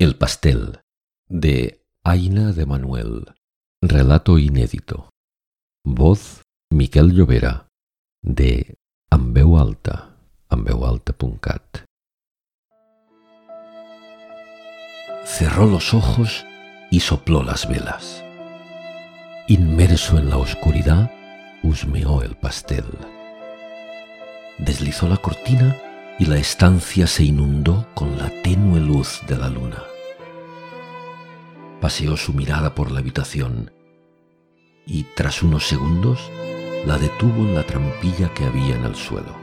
El pastel de Aina de Manuel. Relato inédito. Voz Miquel Llovera de veu alta, enveualta.cat. Cerró los ojos y sopló las velas. Inmerso en la oscuridad, husmeó el pastel. Deslizó la cortina y la estancia se inundó con la tenue luz de la luna. Paseó su mirada por la habitación y tras unos segundos la detuvo en la trampilla que había en el suelo.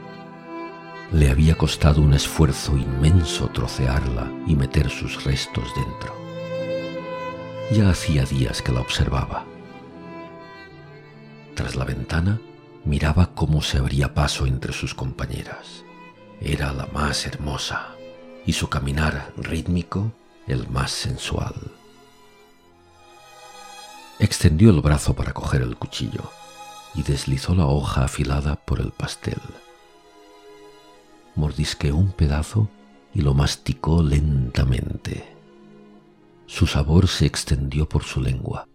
Le había costado un esfuerzo inmenso trocearla y meter sus restos dentro. Ya hacía días que la observaba. Tras la ventana miraba cómo se abría paso entre sus compañeras era la más hermosa y su caminar rítmico el más sensual. Extendió el brazo para coger el cuchillo y deslizó la hoja afilada por el pastel. Mordisqueó un pedazo y lo masticó lentamente. Su sabor se extendió por su lengua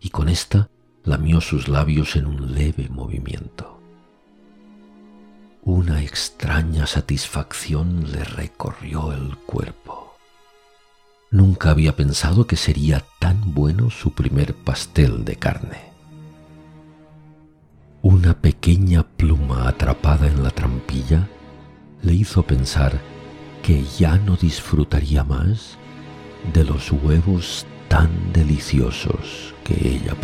y con ésta lamió sus labios en un leve movimiento. Extraña satisfacción le recorrió el cuerpo. Nunca había pensado que sería tan bueno su primer pastel de carne. Una pequeña pluma atrapada en la trampilla le hizo pensar que ya no disfrutaría más de los huevos tan deliciosos que ella.